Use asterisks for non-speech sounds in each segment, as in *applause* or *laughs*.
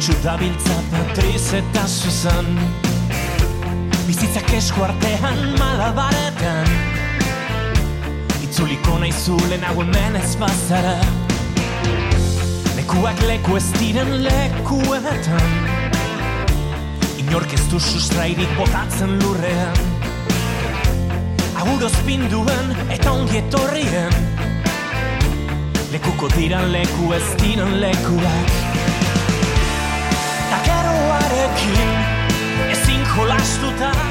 Zorion txudabiltza patriz eta zuzan Bizitzak esku artean malabaretan. Itzuliko nahi zulen hau hemen ez bazara. Lekuak leku ez diren lekuetan Inork ez du sustrairik botatzen lurrean. Aguroz pinduen eta ongi etorrien. Lekuko diran leku ez diren lekuak. jolastuta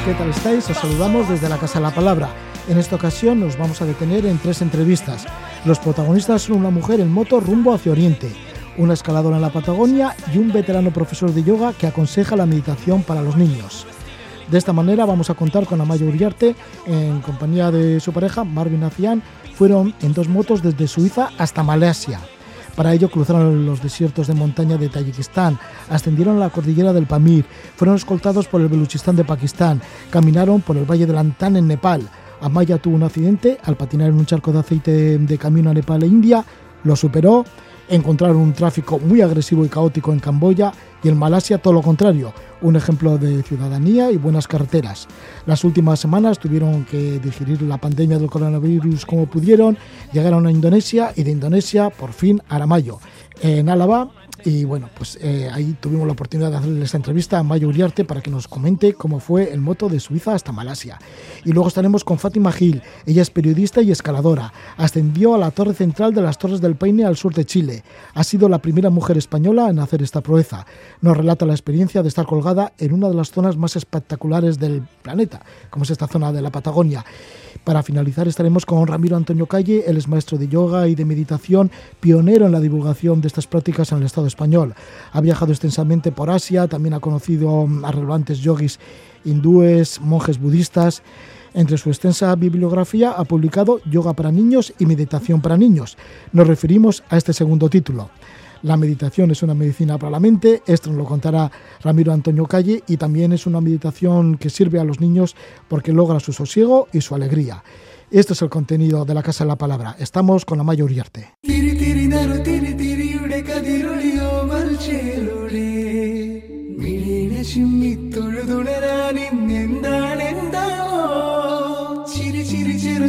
¿Qué tal estáis? Os saludamos desde la Casa de la Palabra. En esta ocasión nos vamos a detener en tres entrevistas. Los protagonistas son una mujer en moto rumbo hacia Oriente, una escaladora en la Patagonia y un veterano profesor de yoga que aconseja la meditación para los niños. De esta manera vamos a contar con Amayo Uriarte en compañía de su pareja Marvin Acián. Fueron en dos motos desde Suiza hasta Malasia. Para ello cruzaron los desiertos de montaña de Tayikistán, ascendieron la cordillera del Pamir, fueron escoltados por el Beluchistán de Pakistán, caminaron por el valle de Lantán en Nepal. Amaya tuvo un accidente al patinar en un charco de aceite de camino a Nepal e India, lo superó, encontraron un tráfico muy agresivo y caótico en Camboya y en Malasia todo lo contrario, un ejemplo de ciudadanía y buenas carreteras. Las últimas semanas tuvieron que digerir la pandemia del coronavirus como pudieron, llegaron a Indonesia y de Indonesia por fin a Aramayo. En Álava y bueno, pues eh, ahí tuvimos la oportunidad de hacerle esta entrevista a Mayo Uriarte para que nos comente cómo fue el moto de Suiza hasta Malasia. Y luego estaremos con Fátima Gil. Ella es periodista y escaladora. Ascendió a la torre central de las Torres del Paine al sur de Chile. Ha sido la primera mujer española en hacer esta proeza. Nos relata la experiencia de estar colgada en una de las zonas más espectaculares del planeta, como es esta zona de la Patagonia. Para finalizar estaremos con Ramiro Antonio Calle, él es maestro de yoga y de meditación, pionero en la divulgación de estas prácticas en el Estado español. Ha viajado extensamente por Asia, también ha conocido a relevantes yogis hindúes, monjes budistas. Entre su extensa bibliografía ha publicado Yoga para niños y Meditación para niños. Nos referimos a este segundo título. La meditación es una medicina para la mente, esto nos lo contará Ramiro Antonio Calle, y también es una meditación que sirve a los niños porque logra su sosiego y su alegría. Este es el contenido de la Casa de la Palabra. Estamos con la Maya Uriarte.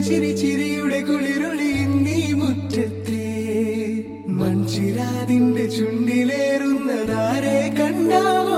ചിരി ചിരിയുടെ കുളിരൊളി നീ മുറ്റത്തെ. മൺചിരാതിന്റെ ചുണ്ടിലേറുന്നതാരെ കണ്ടാവ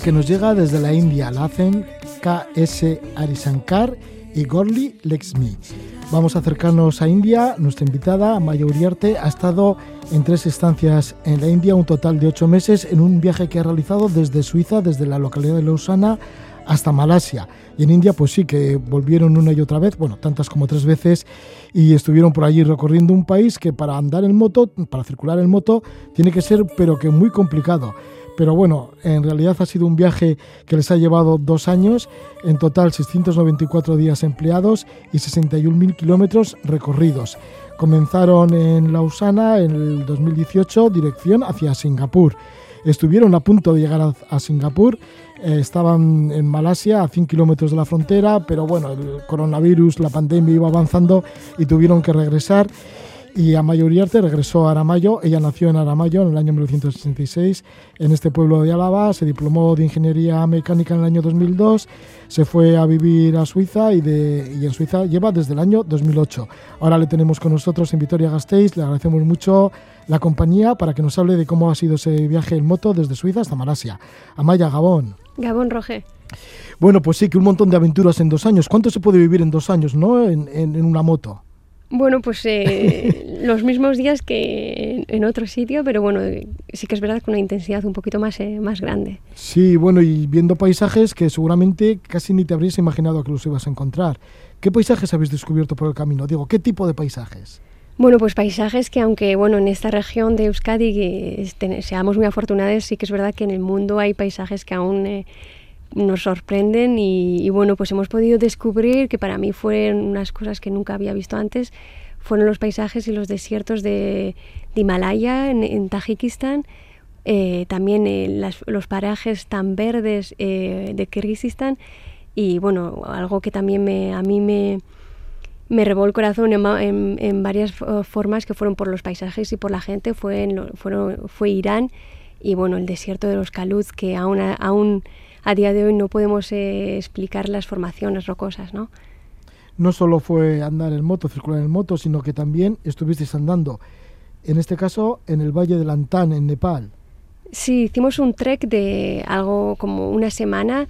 que nos llega desde la India, la hacen KS Arisankar y Gorli Lexmi. Vamos a acercarnos a India. Nuestra invitada, Maya Uriarte, ha estado en tres estancias en la India, un total de ocho meses, en un viaje que ha realizado desde Suiza, desde la localidad de Lausana hasta Malasia. Y en India, pues sí, que volvieron una y otra vez, bueno, tantas como tres veces, y estuvieron por allí recorriendo un país que para andar en moto, para circular en moto, tiene que ser, pero que muy complicado. Pero bueno, en realidad ha sido un viaje que les ha llevado dos años, en total 694 días empleados y 61.000 kilómetros recorridos. Comenzaron en Lausana en el 2018, dirección hacia Singapur. Estuvieron a punto de llegar a, Singapur, eh, estaban en Malasia a 100 kilómetros de la frontera, pero bueno, el coronavirus, la pandemia iba avanzando y tuvieron que regresar. Y Amayo Uriarte regresó a Aramayo. Ella nació en Aramayo en el año 1966, en este pueblo de Álava. Se diplomó de Ingeniería Mecánica en el año 2002. Se fue a vivir a Suiza y, de, y en Suiza lleva desde el año 2008. Ahora le tenemos con nosotros en Vitoria Gasteiz. Le agradecemos mucho la compañía para que nos hable de cómo ha sido ese viaje en moto desde Suiza hasta Malasia. Amaya Gabón. Gabón Roge. Bueno, pues sí, que un montón de aventuras en dos años. ¿Cuánto se puede vivir en dos años, no? En, en- en una moto. Bueno, pues eh, *laughs* los mismos días que en, otro sitio, pero bueno, sí que es verdad con una intensidad un poquito más, eh, más grande. Sí, bueno, y viendo paisajes que seguramente casi ni te habrías imaginado que los ibas a encontrar. ¿Qué paisajes habéis descubierto por el camino? Digo, ¿qué tipo de paisajes? Bueno, pues paisajes que aunque bueno en esta región de Euskadi que este- seamos muy afortunados, sí que es verdad que en el mundo hay paisajes que aún eh, nos sorprenden y, y, bueno, pues hemos podido descubrir que para mí fueron unas cosas que nunca había visto antes, fueron los paisajes y los desiertos de, de Himalaya en, en Tajikistán, eh, también eh, las- los parajes tan verdes eh, de Kirguistán y bueno, algo que también me, a mí me, me revolvió el corazón en, en- en varias formas que fueron por los paisajes y por la gente, fue, en lo- fueron, fue Irán y bueno, el desierto de los Kaluz, que aún, aún a día de hoy no podemos eh, explicar las formaciones rocosas, ¿no? No solo fue andar en moto, circular en moto, sino que también estuvisteis andando, en este caso, en el Valle de Lantán, en Nepal. Sí, hicimos un trek de algo como una semana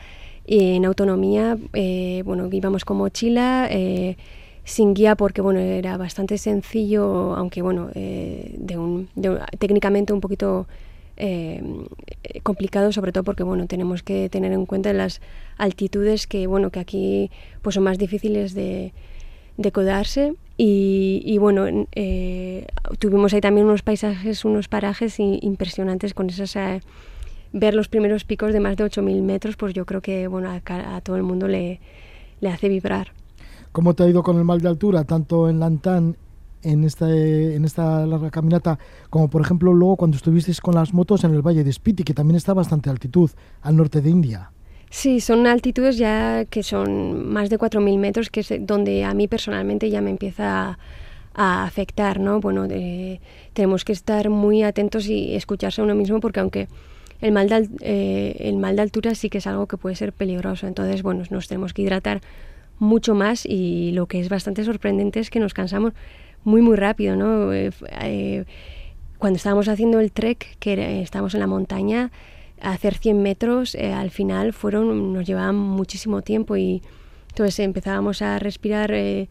en autonomía, eh, bueno, íbamos con mochila, eh, sin guía porque bueno, era bastante sencillo, aunque bueno, eh, de un, de un- técnicamente un poquito eh, complicado, sobre todo porque bueno, tenemos que tener en cuenta las altitudes que bueno, que aquí pues son más difíciles de, de codarse y, bueno, en- eh, tuvimos ahí también unos paisajes, unos parajes impresionantes con esas... eh, ver los primeros picos de más de 8.000 metros, pues yo creo que bueno, a, a todo el mundo le, le hace vibrar. ¿Cómo te ha ido con el mal de altura, tanto en Lantán, en esta, en esta larga caminata, como por ejemplo luego cuando estuvisteis con las motos en el Valle de Spiti, que también está a bastante altitud, al norte de India? Sí, son altitudes ya que son más de 4.000 metros, que es donde a mí personalmente ya me empieza a, afectar, ¿no? Bueno, eh, tenemos que estar muy atentos y escucharse a uno mismo porque aunque el mal, de, eh, el mal de altura sí que es algo que puede ser peligroso, entonces, bueno, nos tenemos que hidratar mucho más y lo que es bastante sorprendente es que nos cansamos muy, muy rápido, ¿no? Eh, eh, cuando estábamos haciendo el trek, que era- estábamos en la montaña, hacer 100 metros, eh, al final fueron, nos llevaban muchísimo tiempo y entonces empezábamos a respirar, eh,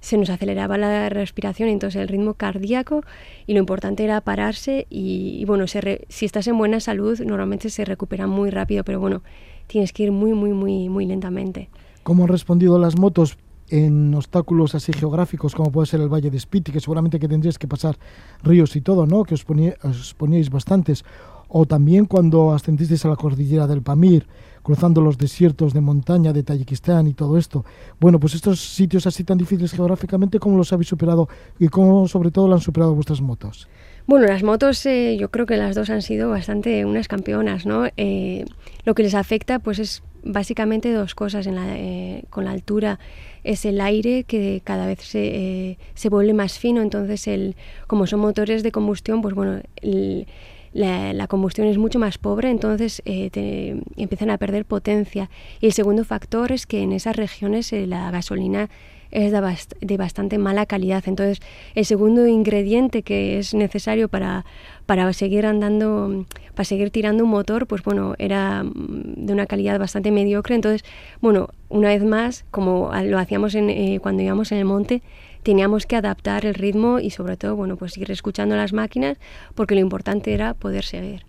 se nos aceleraba la respiración, entonces el ritmo cardíaco y lo importante era pararse y, bueno, si estás en buena salud normalmente se recupera muy rápido, pero bueno, tienes que ir muy, muy, muy, muy lentamente. ¿Cómo han respondido las motos en obstáculos así geográficos como puede ser el Valle de Spiti, que seguramente que tendríais que pasar ríos y todo, ¿no? Que os, poní- os poníais bastantes. O también cuando ascendisteis a la cordillera del Pamir, cruzando los desiertos de montaña de Tayikistán y todo esto. Bueno, pues estos sitios así tan difíciles geográficamente, ¿cómo los habéis superado y cómo sobre todo lo han superado vuestras motos? Bueno, las motos eh, yo creo que las dos han sido bastante unas campeonas, ¿no? Eh, lo que les afecta pues es básicamente dos cosas en la, eh, con la altura. Es el aire que cada vez se, eh, se vuelve más fino, entonces el, como son motores de combustión, pues bueno, el- la, la combustión es mucho más pobre, entonces eh, te- empiezan a perder potencia. Y el segundo factor es que en esas regiones eh, la gasolina es de, bast- de bastante mala calidad. Entonces, el segundo ingrediente que es necesario para, para seguir andando, para seguir tirando un motor, pues bueno, era mm, de una calidad bastante mediocre. Entonces, bueno, una vez más, como lo hacíamos eh, cuando íbamos en el monte, teníamos que adaptar el ritmo y sobre todo, bueno, pues ir escuchando las máquinas, porque lo importante era poder seguir.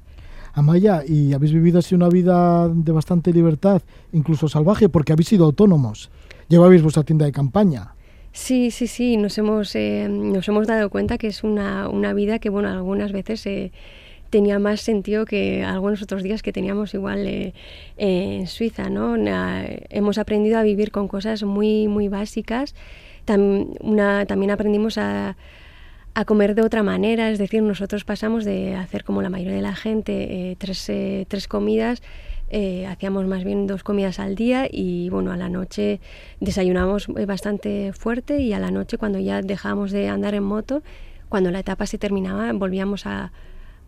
Amaya, y habéis vivido así una vida de bastante libertad, incluso salvaje, porque habéis sido autónomos. Llevabais vuestra tienda de campaña. Sí, sí, sí, nos hemos, eh, nos hemos dado cuenta que es una, una vida que, bueno, algunas veces eh, tenía más sentido que algunos otros días que teníamos igual eh, en Suiza, ¿no? Hemos aprendido a vivir con cosas muy, muy básicas. Tam- una, también aprendimos a, a comer de otra manera, es decir, nosotros pasamos de hacer como la mayoría de la gente eh, tres, eh, tres comidas, eh, hacíamos más bien dos comidas al día y bueno, a la noche desayunamos eh, bastante fuerte y a la noche cuando ya dejábamos de andar en moto, cuando la etapa se terminaba volvíamos a,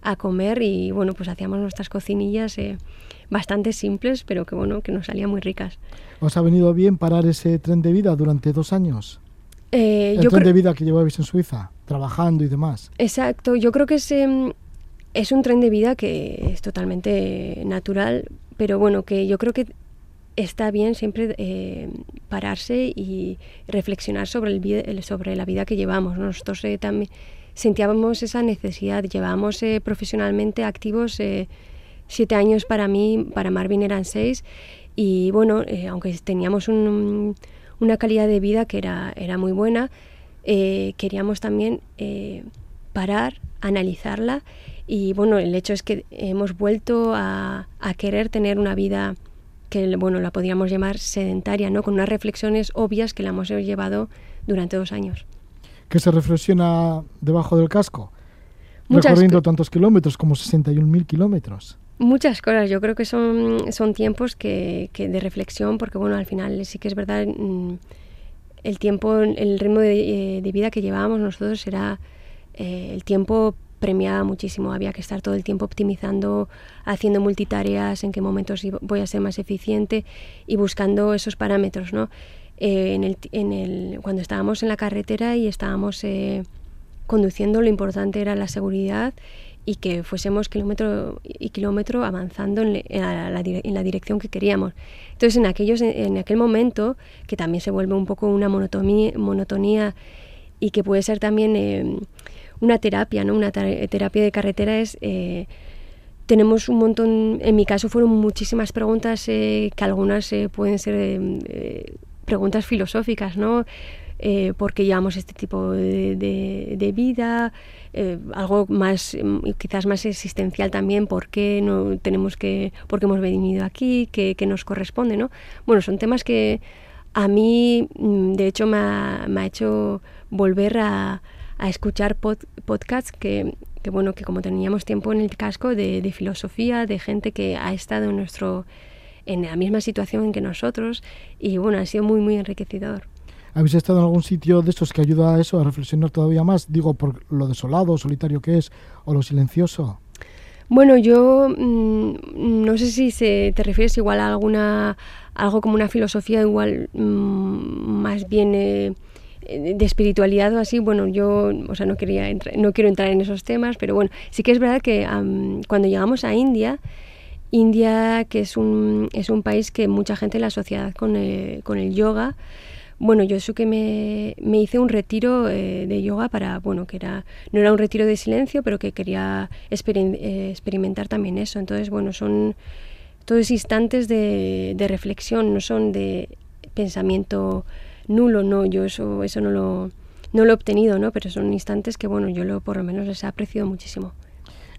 a comer y bueno, pues hacíamos nuestras cocinillas eh, bastante simples, pero que bueno, que nos salían muy ricas. ¿Os ha venido bien parar ese tren de vida durante dos años? Eh, El yo tren de vida que llevabais en Suiza, trabajando y demás. Exacto, yo creo que es, em, es un tren de vida que es totalmente natural, pero bueno, que yo creo que está bien siempre eh, pararse y reflexionar sobre, el, sobre la vida que llevamos. ¿no? Nosotros eh, también sentíamos esa necesidad, llevábamos eh, profesionalmente activos eh, siete años para mí, para Marvin eran seis, y bueno, aunque teníamos un- una calidad de vida que era, era muy buena, queríamos también parar, analizarla y bueno, el hecho es que hemos vuelto a, a querer tener una vida que bueno, la podríamos llamar sedentaria, ¿no? Con unas reflexiones obvias que la hemos llevado durante dos años. ¿Qué se reflexiona debajo del casco? Muchas Recorriendo co- tantos kilómetros como 61.000 kilómetros. Muchas cosas, yo creo que son, son tiempos que, que de reflexión, porque bueno, al final sí que es verdad, mm, el tiempo, el ritmo de, eh, de vida que llevábamos nosotros era, eh, el tiempo premiaba muchísimo, había que estar todo el tiempo optimizando, haciendo multitareas, en qué momentos voy a ser más eficiente y buscando esos parámetros, ¿no? Eh, en el, en el, cuando estábamos en la carretera y estábamos eh, conduciendo, lo importante era la seguridad y que fuésemos kilómetro y kilómetro avanzando en, la, dirección que queríamos. Entonces, en, aquellos, en aquel momento, que también se vuelve un poco una monotonía, monotonía y que puede ser también eh, una terapia, ¿no? Una ter- terapia de carretera es... eh, tenemos un montón, en mi caso fueron muchísimas preguntas eh, que algunas eh, pueden ser eh, eh, preguntas filosóficas, ¿no? Eh, ¿Por qué llevamos este tipo de, vida? Eh, algo más, mm, quizás más existencial también, ¿por qué no tenemos que, por qué hemos venido aquí? ¿Qué, qué nos corresponde, no? Bueno, son temas que a mí, mm, de hecho, me ha, me ha hecho volver a, a escuchar pod- podcasts que, que, bueno, que como teníamos tiempo en el casco de, de filosofía, de gente que ha estado en nuestro en la misma situación que nosotros y bueno, ha sido muy muy enriquecedor. ¿Habéis estado en algún sitio de estos que ayuda a eso, a reflexionar todavía más? Digo, por lo desolado, solitario que es, o lo silencioso. Bueno, yo mm, no sé si se, te refieres igual a alguna algo como una filosofía igual mm, más bien eh, de espiritualidad o así. Bueno, yo, o sea, no quería no quiero entrar en esos temas, pero bueno, sí que es verdad que cuando llegamos a India India, que es un, es un país que mucha gente la sociedad con el, con el yoga. Bueno, yo eso que me, me hice un retiro eh, de yoga para, bueno, que era, no era un retiro de silencio, pero que quería eh, experimentar también eso. Entonces, bueno, son todos instantes de reflexión, no son de pensamiento nulo, no, yo eso, eso no lo, no lo he obtenido, ¿no? Pero son instantes que, bueno, yo lo, por lo menos les he apreciado muchísimo.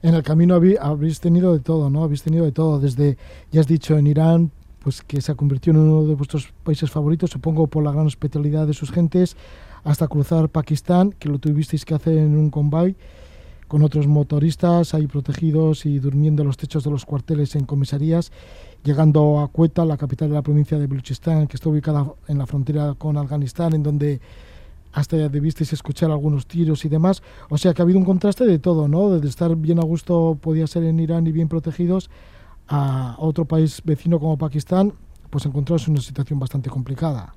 En el camino habéis tenido de todo, ¿no? Habéis tenido de todo, desde, ya has dicho, en Irán, pues que se ha convertido en uno de vuestros países favoritos, supongo por la gran hospitalidad de sus gentes, hasta cruzar Pakistán, que lo tuvisteis que hacer en un convoy, con otros motoristas ahí protegidos y durmiendo en los techos de los cuarteles en comisarías, llegando a Quetta, la capital de la provincia de Baluchistán, que está ubicada en la frontera con Afganistán, en donde hasta ya debisteis escuchar algunos tiros y demás. O sea que ha habido un contraste de todo, ¿no? Desde estar bien a gusto, podía ser en Irán y bien protegidos, a otro país vecino como Pakistán, pues encontraros en una situación bastante complicada.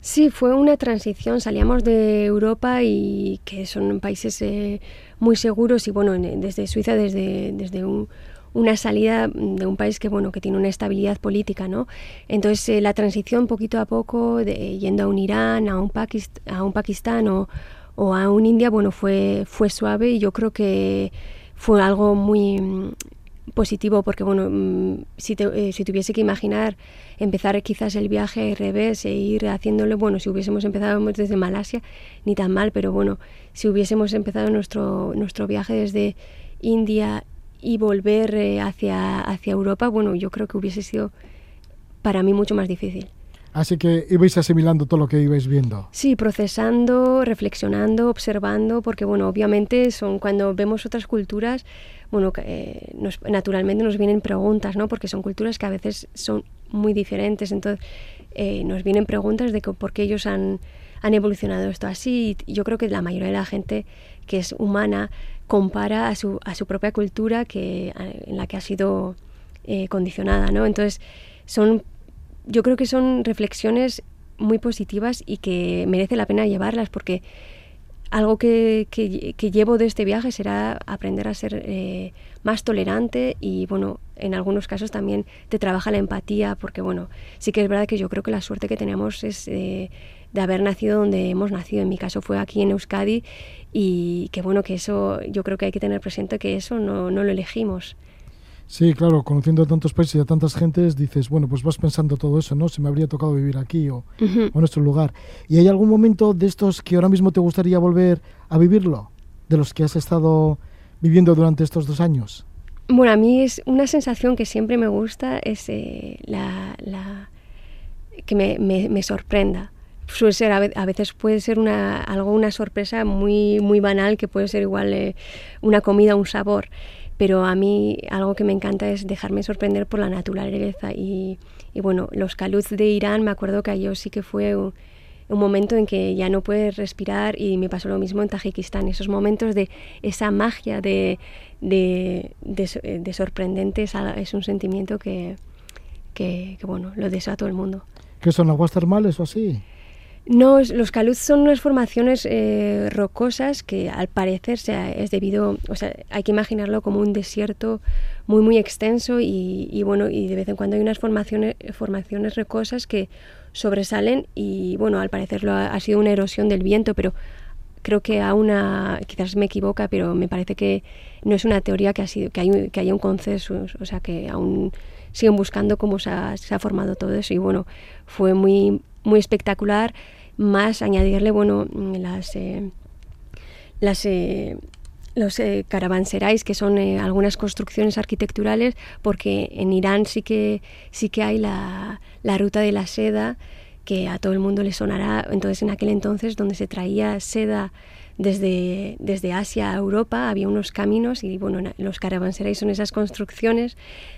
Sí, fue una transición. Salíamos de Europa y que son países eh, muy seguros y bueno, en- desde Suiza, desde, desde un- una salida de un país que bueno que tiene una estabilidad política, ¿no? Entonces eh, la transición poquito a poco, de, yendo a un Irán, a un, a un Pakistán o, o a un India, bueno, fue, fue suave y yo creo que fue algo muy mm, positivo porque bueno mm, si, eh, si tuviese que imaginar empezar quizás el viaje al revés e ir haciéndolo bueno si hubiésemos empezado desde Malasia ni tan mal pero bueno si hubiésemos empezado nuestro nuestro viaje desde India y volver eh, hacia hacia Europa bueno yo creo que hubiese sido para mí mucho más difícil Así que ibais asimilando todo lo que ibais viendo. Sí, procesando, reflexionando, observando, porque bueno, obviamente son cuando vemos otras culturas, bueno, eh, nos- naturalmente nos vienen preguntas, ¿no? Porque son culturas que a veces son muy diferentes, entonces eh, nos vienen preguntas de que por qué ellos han, han evolucionado esto así. Y yo creo que la mayoría de la gente que es humana compara a su, a su propia cultura que, en la que ha sido eh, condicionada, ¿no? Entonces, son, yo creo que son reflexiones muy positivas y que merece la pena llevarlas porque algo que, que, llevo de este viaje será aprender a ser eh, más tolerante y, bueno, en algunos casos también te trabaja la empatía porque, bueno, sí que es verdad que yo creo que la suerte que tenemos es eh, de haber nacido donde hemos nacido. En mi caso fue aquí en Euskadi y que, bueno, que eso yo creo que hay que tener presente que eso no, no lo elegimos. Sí, claro, conociendo a tantos países y a tantas gentes, dices, bueno, pues vas pensando todo eso, ¿no? Se me habría tocado vivir aquí o, Ujú. o en nuestro lugar. ¿Y hay algún momento de estos que ahora mismo te gustaría volver a vivirlo? De los que has estado viviendo durante estos dos años. Bueno, a mí es una sensación que siempre me gusta, es eh, la, la- que me, me- me sorprenda. Suele ser, a ve- a veces puede ser una, algo, una sorpresa muy, muy banal, que puede ser igual eh, una comida, un sabor. Pero a mí algo que me encanta es dejarme sorprender por la naturaleza. Y, y bueno, los caluz de Irán, me acuerdo que yo sí que fue un, momento en que ya no puedes respirar y me pasó lo mismo en Tajikistán. Esos momentos de esa magia de, de, de de sorprendente es, un sentimiento que, que, que, bueno, lo desea a todo el mundo. ¿Qué son aguas termales o así? No, los caluz son unas formaciones eh, rocosas que al parecer se- es debido, o sea, hay que imaginarlo como un desierto muy muy extenso y, bueno, y de vez en cuando hay unas formaciones, formaciones rocosas que sobresalen y bueno, al parecer lo ha, sido una erosión del viento, pero creo que a una, quizás me equivoca, pero me parece que no es una teoría que ha sido, que hay, que haya un consenso, o sea que aún siguen buscando cómo se ha, se ha formado todo eso y bueno, fue muy, muy espectacular, más añadirle, bueno, las, eh, las eh, los eh, caravanserais, que son algunas construcciones arquitecturales, porque en Irán sí que, sí que hay la, la ruta de la seda, que a todo el mundo le sonará. Entonces, en aquel entonces, donde se traía seda desde, desde Asia a Europa, había unos caminos y, bueno, los caravanserais son esas construcciones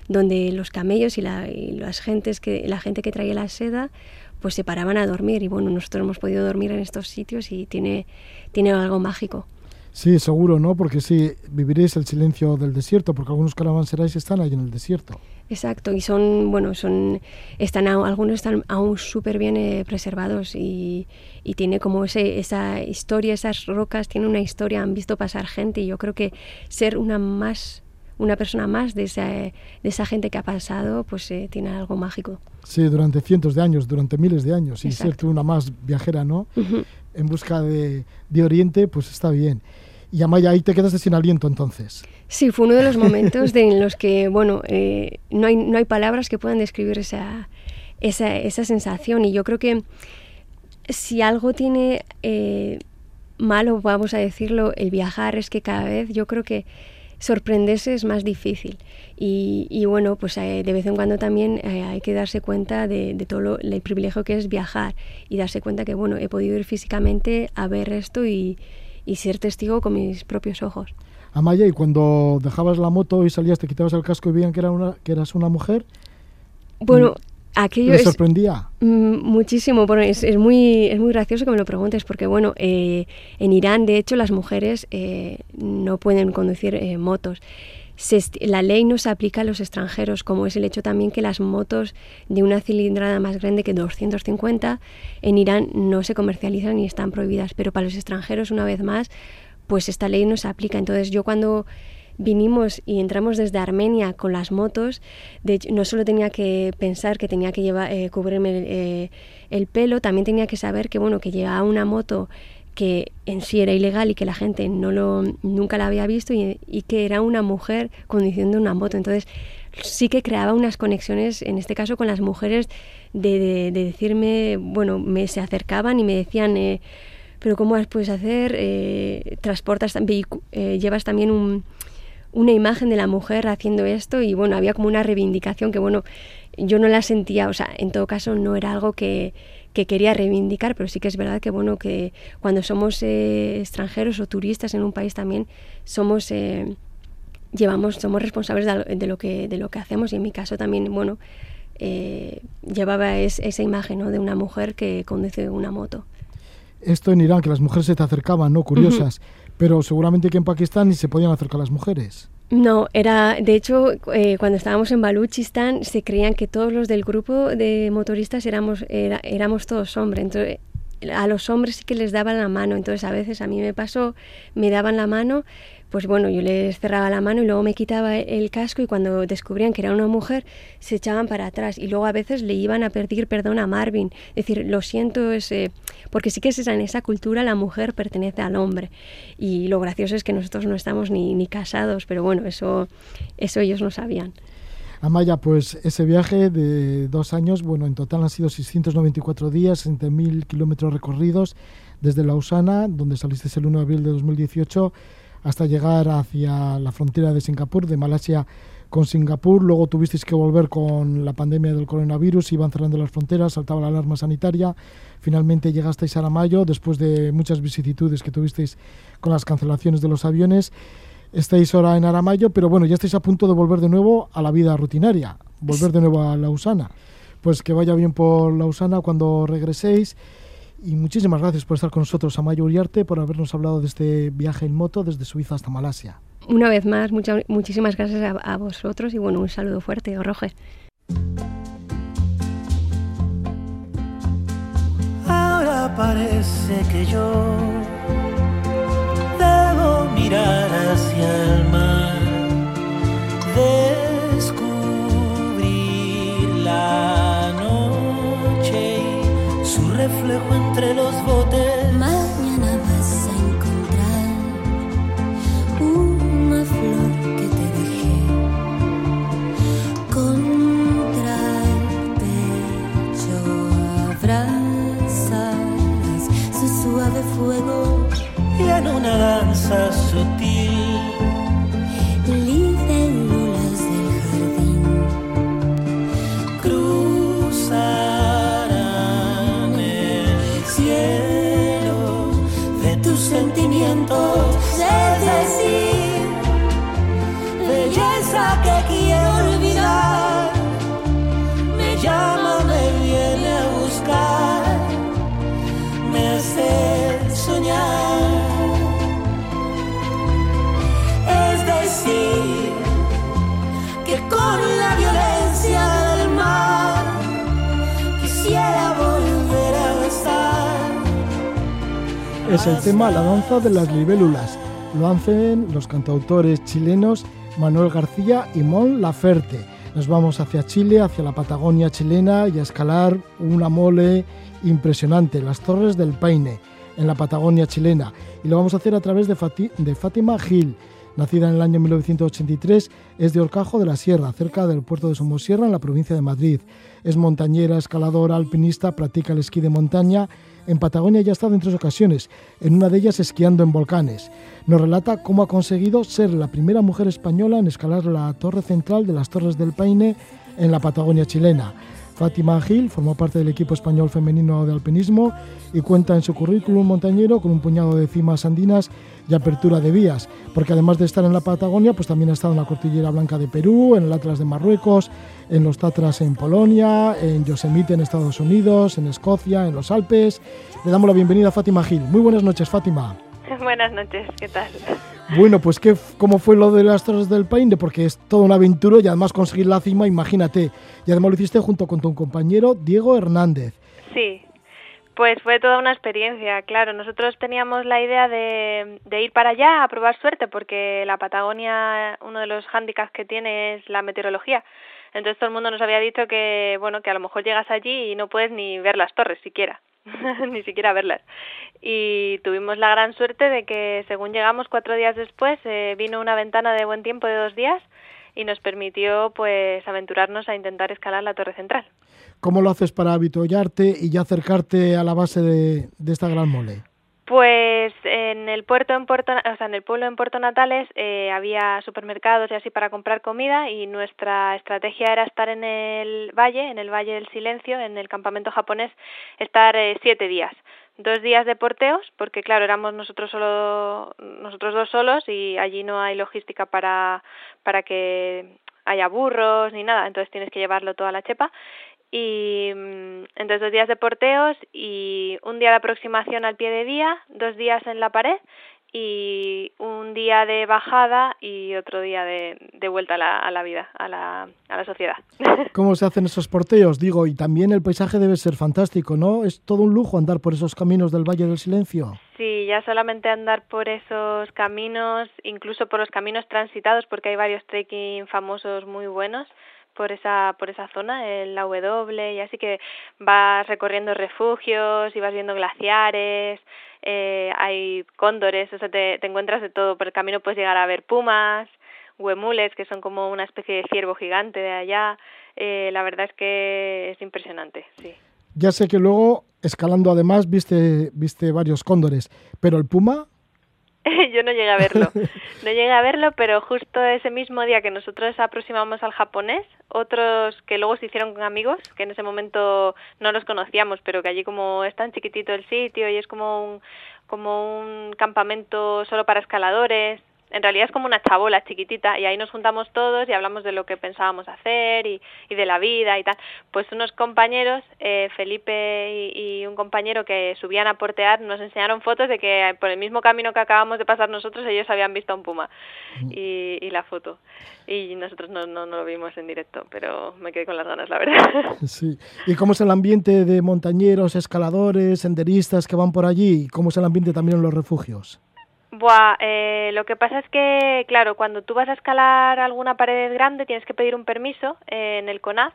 donde los camellos y, y las gentes que, la gente que traía la seda pues se paraban a dormir y bueno, nosotros hemos podido dormir en estos sitios y tiene, tiene algo mágico. Sí, seguro, ¿no? Porque sí, viviréis el silencio del desierto, porque algunos caravanserais están ahí en el desierto. Exacto, y son, bueno, son, están, algunos están aún súper bien eh, preservados y, y tiene como ese, esa historia, esas rocas tienen una historia, han visto pasar gente y yo creo que ser una más, una persona más de esa, de esa gente que ha pasado, pues eh, tiene algo mágico. Sí, durante cientos de años, durante miles de años. Y ser Exacto. tú una más viajera, ¿no? Ujú. En busca de, de Oriente, pues está bien. Y Amaya, ahí te quedaste sin aliento entonces. Sí, fue uno de los momentos de, en los que, bueno, eh, no, hay, no hay palabras que puedan describir esa, esa, esa sensación. Y yo creo que si algo tiene eh, malo, vamos a decirlo, el viajar, es que cada vez yo creo que sorprenderse es más difícil. Y, y bueno, pues eh, de vez en cuando también eh, hay que darse cuenta de, de todo lo- el privilegio que es viajar y darse cuenta que, bueno, he podido ir físicamente a ver esto y, y ser testigo con mis propios ojos. Amaya, y cuando dejabas la moto y salías, te quitabas el casco y veían que, era una, que eras una mujer, Bueno, aquello ¿les es sorprendía? mm, muchísimo. Bueno, es, es muy, es muy gracioso que me lo preguntes porque, bueno, eh, en Irán, de hecho, las mujeres eh, no pueden conducir eh, motos. Se la ley no se aplica a los extranjeros, como es el hecho también que las motos de una cilindrada más grande que 250 en Irán no se comercializan y están prohibidas, pero para los extranjeros, una vez más, pues esta ley no se aplica. Entonces yo cuando vinimos y entramos desde Armenia con las motos, de hecho, no solo tenía que pensar que tenía que llevar, eh, cubrirme el, eh, el pelo, también tenía que saber que bueno que llevaba una moto que en sí era ilegal y que la gente no lo, nunca la había visto y, y que era una mujer conduciendo una moto. Entonces sí que creaba unas conexiones, en este caso con las mujeres, de, de- de decirme, bueno, me se acercaban y me decían, eh, pero ¿cómo las puedes hacer? Eh, transportas, eh, llevas también un, una imagen de la mujer haciendo esto y bueno, había como una reivindicación que bueno, yo no la sentía, o sea, en todo caso no era algo que, que quería reivindicar, pero sí que es verdad que bueno, que cuando somos eh, extranjeros o turistas en un país también somos... eh, llevamos somos responsables de, lo que de lo que hacemos y en mi caso también bueno eh, llevaba es- esa imagen ¿no? de una mujer que conduce una moto esto en Irán, que las mujeres se te acercaban, ¿no? Curiosas. Pero seguramente que en Pakistán ni se podían acercar las mujeres. No, era, de hecho, eh, cuando estábamos en Baluchistán se creían que todos los del grupo de motoristas éramos, éramos todos hombres. Entonces, a los hombres sí que les daban la mano. Entonces, a veces a mí me pasó, me daban la mano, pues bueno, yo les cerraba la mano y luego me quitaba el casco y cuando descubrían que era una mujer, se echaban para atrás. Y luego a veces le iban a pedir perdón a Marvin. Es decir, lo siento, es, eh, porque sí que es esa, en esa cultura la mujer pertenece al hombre. Y lo gracioso es que nosotros no estamos ni, ni casados, pero bueno, eso, eso ellos no sabían. Amaya, pues ese viaje de dos años, bueno, en total han sido 694 días, 60.000 kilómetros recorridos desde Lausana, donde saliste el 1 de abril de 2018, hasta llegar hacia la frontera de Singapur, de Malasia con Singapur. Luego tuvisteis que volver con la pandemia del coronavirus, iban cerrando las fronteras, saltaba la alarma sanitaria. Finalmente llegasteis a Aramayo, después de muchas vicisitudes que tuvisteis con las cancelaciones de los aviones. Estáis ahora en Aramayo, pero bueno, ya estáis a punto de volver de nuevo a la vida rutinaria, volver de nuevo a Lausana. Pues que vaya bien por Lausana cuando regreséis. Y muchísimas gracias por estar con nosotros, Amayo Uriarte, por habernos hablado de este viaje en moto desde Suiza hasta Malasia. Una vez más, mucha- muchísimas gracias a, a vosotros y bueno, un saludo fuerte, Roger. Ahora parece que yo debo mirar hacia el mar, reflejo entre los botes. Mañana vas a encontrar una flor que te dejé contra el pecho. Abrazas su suave fuego, y en una danza sutil Es decir, Belleza que quiero olvidar, me llama, me viene a buscar, me hace soñar. Es decir, que con la violencia Es el tema La danza de las libélulas. Lo hacen los cantautores chilenos Manuel García y Mon Laferte. Nos vamos hacia Chile, hacia la Patagonia chilena y a escalar una mole impresionante, las Torres del Paine, en la Patagonia chilena. Y lo vamos a hacer a través de, Fati- de Fátima Gil. Nacida en el año 1983, es de Orcajo de la Sierra, cerca del puerto de Somosierra, en la provincia de Madrid. Es montañera, escaladora, alpinista, practica el esquí de montaña. En Patagonia ya ha estado en tres ocasiones, en una de ellas esquiando en volcanes. Nos relata cómo ha conseguido ser la primera mujer española en escalar la torre central de las Torres del Paine en la Patagonia chilena. Fátima Gil formó parte del equipo español femenino de alpinismo y cuenta en su currículum montañero con un puñado de cimas andinas y apertura de vías, porque además de estar en la Patagonia, pues también ha estado en la Cordillera Blanca de Perú, en el Atlas de Marruecos, en los Tatras en Polonia, en Yosemite en Estados Unidos, en Escocia, en los Alpes. Le damos la bienvenida a Fátima Gil. Muy buenas noches, Fátima. *laughs* Buenas noches, ¿qué tal? Bueno, pues ¿qué, ¿cómo fue lo de las Torres del Paine? Porque es toda una aventura y además conseguir la cima, imagínate. Y además lo hiciste junto con tu compañero Diego Hernández. Sí, pues fue toda una experiencia, claro. Nosotros teníamos la idea de, ir para allá a probar suerte porque la Patagonia, uno de los hándicaps que tiene es la meteorología. Entonces todo el mundo nos había dicho que, bueno, que a lo mejor llegas allí y no puedes ni ver las torres siquiera, *laughs* ni siquiera verlas. Y tuvimos la gran suerte de que según llegamos cuatro días después eh, vino una ventana de buen tiempo de dos días y nos permitió pues aventurarnos a intentar escalar la torre central. ¿Cómo lo haces para avituallarte y ya acercarte a la base de, de esta gran mole? Pues en el puerto en Puerto, o sea, en el pueblo en Puerto Natales eh, había supermercados y así para comprar comida y nuestra estrategia era estar en el valle, en el valle del silencio, en el campamento japonés, estar eh, siete días, dos días de porteos, porque claro éramos nosotros solo, nosotros dos solos y allí no hay logística para para que haya burros ni nada, entonces tienes que llevarlo toda la chepa. Y mm, entonces dos días de porteos y un día de aproximación al pie de día, dos días en la pared y un día de bajada y otro día de, de vuelta a la, a la vida, a la, a la sociedad. *laughs* ¿Cómo se hacen esos porteos? Digo, y también el paisaje debe ser fantástico, ¿no? Es todo un lujo andar por esos caminos del Valle del Silencio. Sí, ya solamente andar por esos caminos, incluso por los caminos transitados, porque hay varios trekking famosos muy buenos por esa por esa zona, en la W, y así que vas recorriendo refugios y vas viendo glaciares, eh, hay cóndores, o sea, te, te encuentras de todo. Por el camino puedes llegar a ver pumas, huemules, que son como una especie de ciervo gigante de allá. Eh, la verdad es que es impresionante, sí. Ya sé que luego, escalando además, viste, viste varios cóndores, pero el puma, *laughs* Yo no llegué a verlo. *laughs* No llegué a verlo, pero justo ese mismo día que nosotros aproximamos al japonés, otros que luego se hicieron con amigos, que en ese momento no los conocíamos, pero que allí como es tan chiquitito el sitio y es como un, como un campamento solo para escaladores, en realidad es como una chabola chiquitita y ahí nos juntamos todos y hablamos de lo que pensábamos hacer y, y de la vida y tal. Pues unos compañeros, eh, Felipe y, y un compañero que subían a portear, nos enseñaron fotos de que por el mismo camino que acabamos de pasar nosotros ellos habían visto a un puma y, y la foto. Y nosotros no, no, no lo vimos en directo, pero me quedé con las ganas, la verdad. *laughs* sí. ¿Y cómo es el ambiente de montañeros, escaladores, senderistas que van por allí? ¿Y cómo es el ambiente también en los refugios? Buah, eh, lo que pasa es que, claro, cuando tú vas a escalar alguna pared grande tienes que pedir un permiso eh, en el CONAF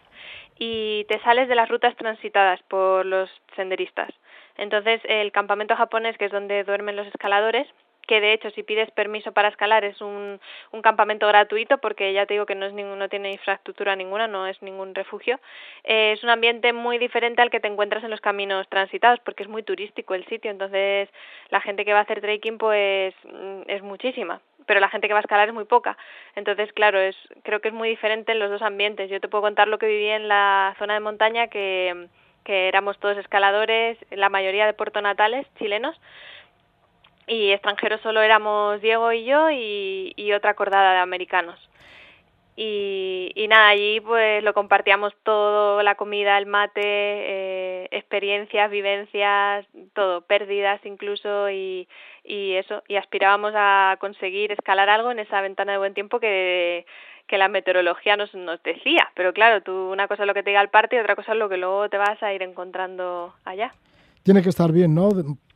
y te sales de las rutas transitadas por los senderistas. Entonces, el campamento japonés, que es donde duermen los escaladores, que de hecho si pides permiso para escalar es un, un campamento gratuito porque ya te digo que no es ningún, no tiene infraestructura ninguna, no es ningún refugio. Eh, es un ambiente muy diferente al que te encuentras en los caminos transitados porque es muy turístico el sitio, entonces la gente que va a hacer trekking pues mm, es muchísima pero la gente que va a escalar es muy poca. Entonces, claro, es creo que es muy diferente en los dos ambientes. Yo te puedo contar lo que viví en la zona de montaña que que éramos todos escaladores, la mayoría de puertonatales chilenos, y extranjeros solo éramos Diego y yo y, otra cordada de americanos. Y, y nada, allí pues lo compartíamos todo, la comida, el mate, eh, experiencias, vivencias, todo, pérdidas incluso y, y eso, y aspirábamos a conseguir escalar algo en esa ventana de buen tiempo que, que la meteorología nos, nos decía. Pero claro, tú una cosa es lo que te diga el parte y otra cosa es lo que luego te vas a ir encontrando allá. Tiene que estar bien, ¿no?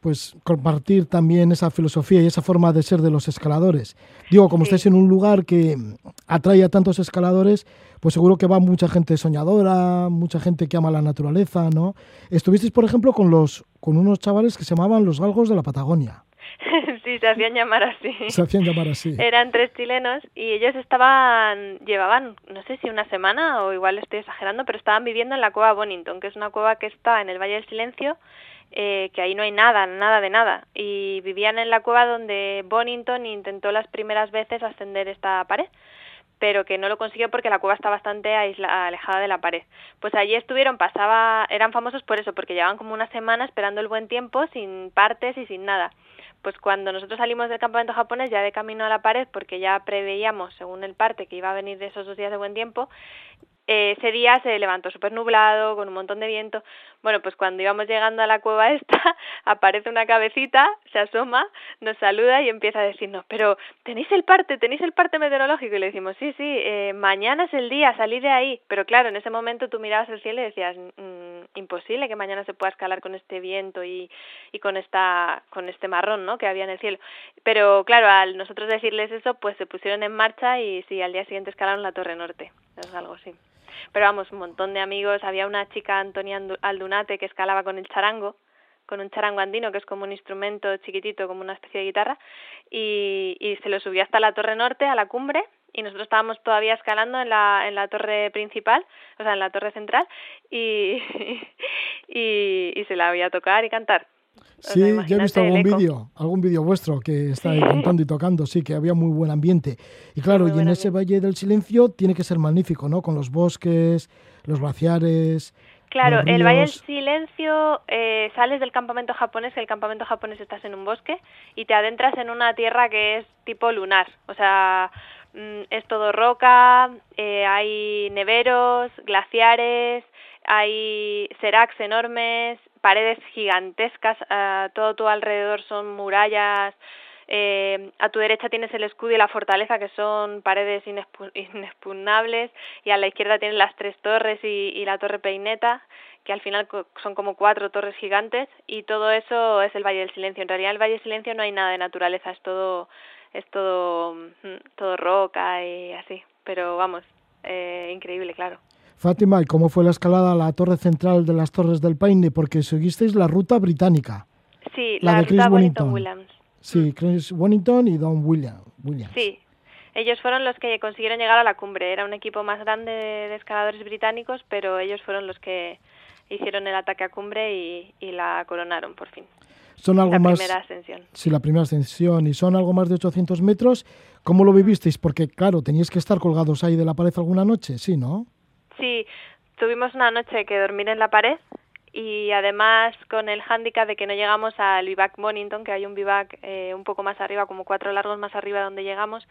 Pues compartir también esa filosofía y esa forma de ser de los escaladores. Digo, como Sí. estáis en un lugar que atrae a tantos escaladores, pues seguro que va mucha gente soñadora, mucha gente que ama la naturaleza, ¿no? Estuvisteis, por ejemplo, con los con unos chavales que se llamaban los galgos de la Patagonia. *laughs* sí, se hacían llamar así. Se hacían llamar así. *laughs* Eran tres chilenos y ellos estaban, llevaban, no sé si una semana o igual estoy exagerando, pero estaban viviendo en la cueva Bonington, que es una cueva que está en el Valle del Silencio, eh, que ahí no hay nada, nada de nada. Y vivían en la cueva donde Bonington intentó las primeras veces ascender esta pared pero que no lo consiguió porque la cueva está bastante aisla, alejada de la pared. Pues allí estuvieron, pasaba, eran famosos por eso, porque llevaban como una semana esperando el buen tiempo, sin partes y sin nada. Pues cuando nosotros salimos del campamento japonés, ya de camino a la pared, porque ya preveíamos, según el parte, que iba a venir de esos dos días de buen tiempo, ese día se levantó súper nublado, con un montón de viento. Bueno, pues cuando íbamos llegando a la cueva esta, *laughs* aparece una cabecita, se asoma, nos saluda y empieza a decirnos, pero ¿tenéis el parte? ¿Tenéis el parte meteorológico? Y le decimos, sí, sí, eh, mañana es el día, salí de ahí. Pero claro, en ese momento tú mirabas el cielo y decías, mm, imposible que mañana se pueda escalar con este viento y, y con, esta, con este marrón ¿no? que había en el cielo. Pero claro, al nosotros decirles eso, pues se pusieron en marcha y sí, al día siguiente escalaron la Torre Norte. Es algo así pero vamos, un montón de amigos. Había una chica, Antonia Aldunate, que escalaba con el charango, con un charango andino, que es como un instrumento chiquitito, como una especie de guitarra, y, y se lo subió hasta la Torre Norte, a la cumbre, y nosotros estábamos todavía escalando en la, en la torre principal, o sea, en la torre central, y, *laughs* y, y se la veía tocar y cantar. O Sí, sea, yo he visto algún vídeo, algún vídeo vuestro que está cantando y tocando, sí, que había muy buen ambiente. Y claro, Muy y en ese Valle del Silencio tiene que ser magnífico, ¿no? Con los bosques, los glaciares. Claro, los el Valle del. Silencio, eh, sales del campamento japonés, que el campamento japonés estás en un bosque, y te adentras en una tierra que es tipo lunar, o sea, mm, es todo roca, eh, hay neveros, glaciares, hay seracs enormes, paredes gigantescas, a todo tu alrededor son murallas, eh, a tu derecha tienes el escudo y la fortaleza, que son paredes *laughs* inexpugnables, y a la izquierda tienes las tres torres y, y la torre peineta, que al final son como cuatro torres gigantes, y todo eso es el Valle del Silencio. En realidad, en el Valle del Silencio no hay nada de naturaleza, es todo, es todo, mm, todo roca y así. Pero vamos, eh, increíble, claro. Fátima, ¿y cómo fue la escalada a la torre central de las Torres del Paine? Porque seguisteis la ruta británica. Sí, La la, de Chris ruta Wellington. Williams. Sí, Chris Wellington y Don William, Williams. Sí, ellos fueron los que consiguieron llegar a la cumbre. Era un equipo más grande de escaladores británicos, pero ellos fueron los que hicieron el ataque a cumbre y, y la coronaron por fin. Son algo la más... primera ascensión. Sí, la primera ascensión. Y son algo más de 800 metros. ¿Cómo lo vivisteis? Porque, claro, teníais que estar colgados ahí de la pared alguna noche, ¿sí, no? Sí, tuvimos una noche que dormir en la pared y además con el hándicap de que no llegamos al vivac Bonington, que hay un vivac eh, un poco más arriba, como cuatro largos más arriba donde llegamos,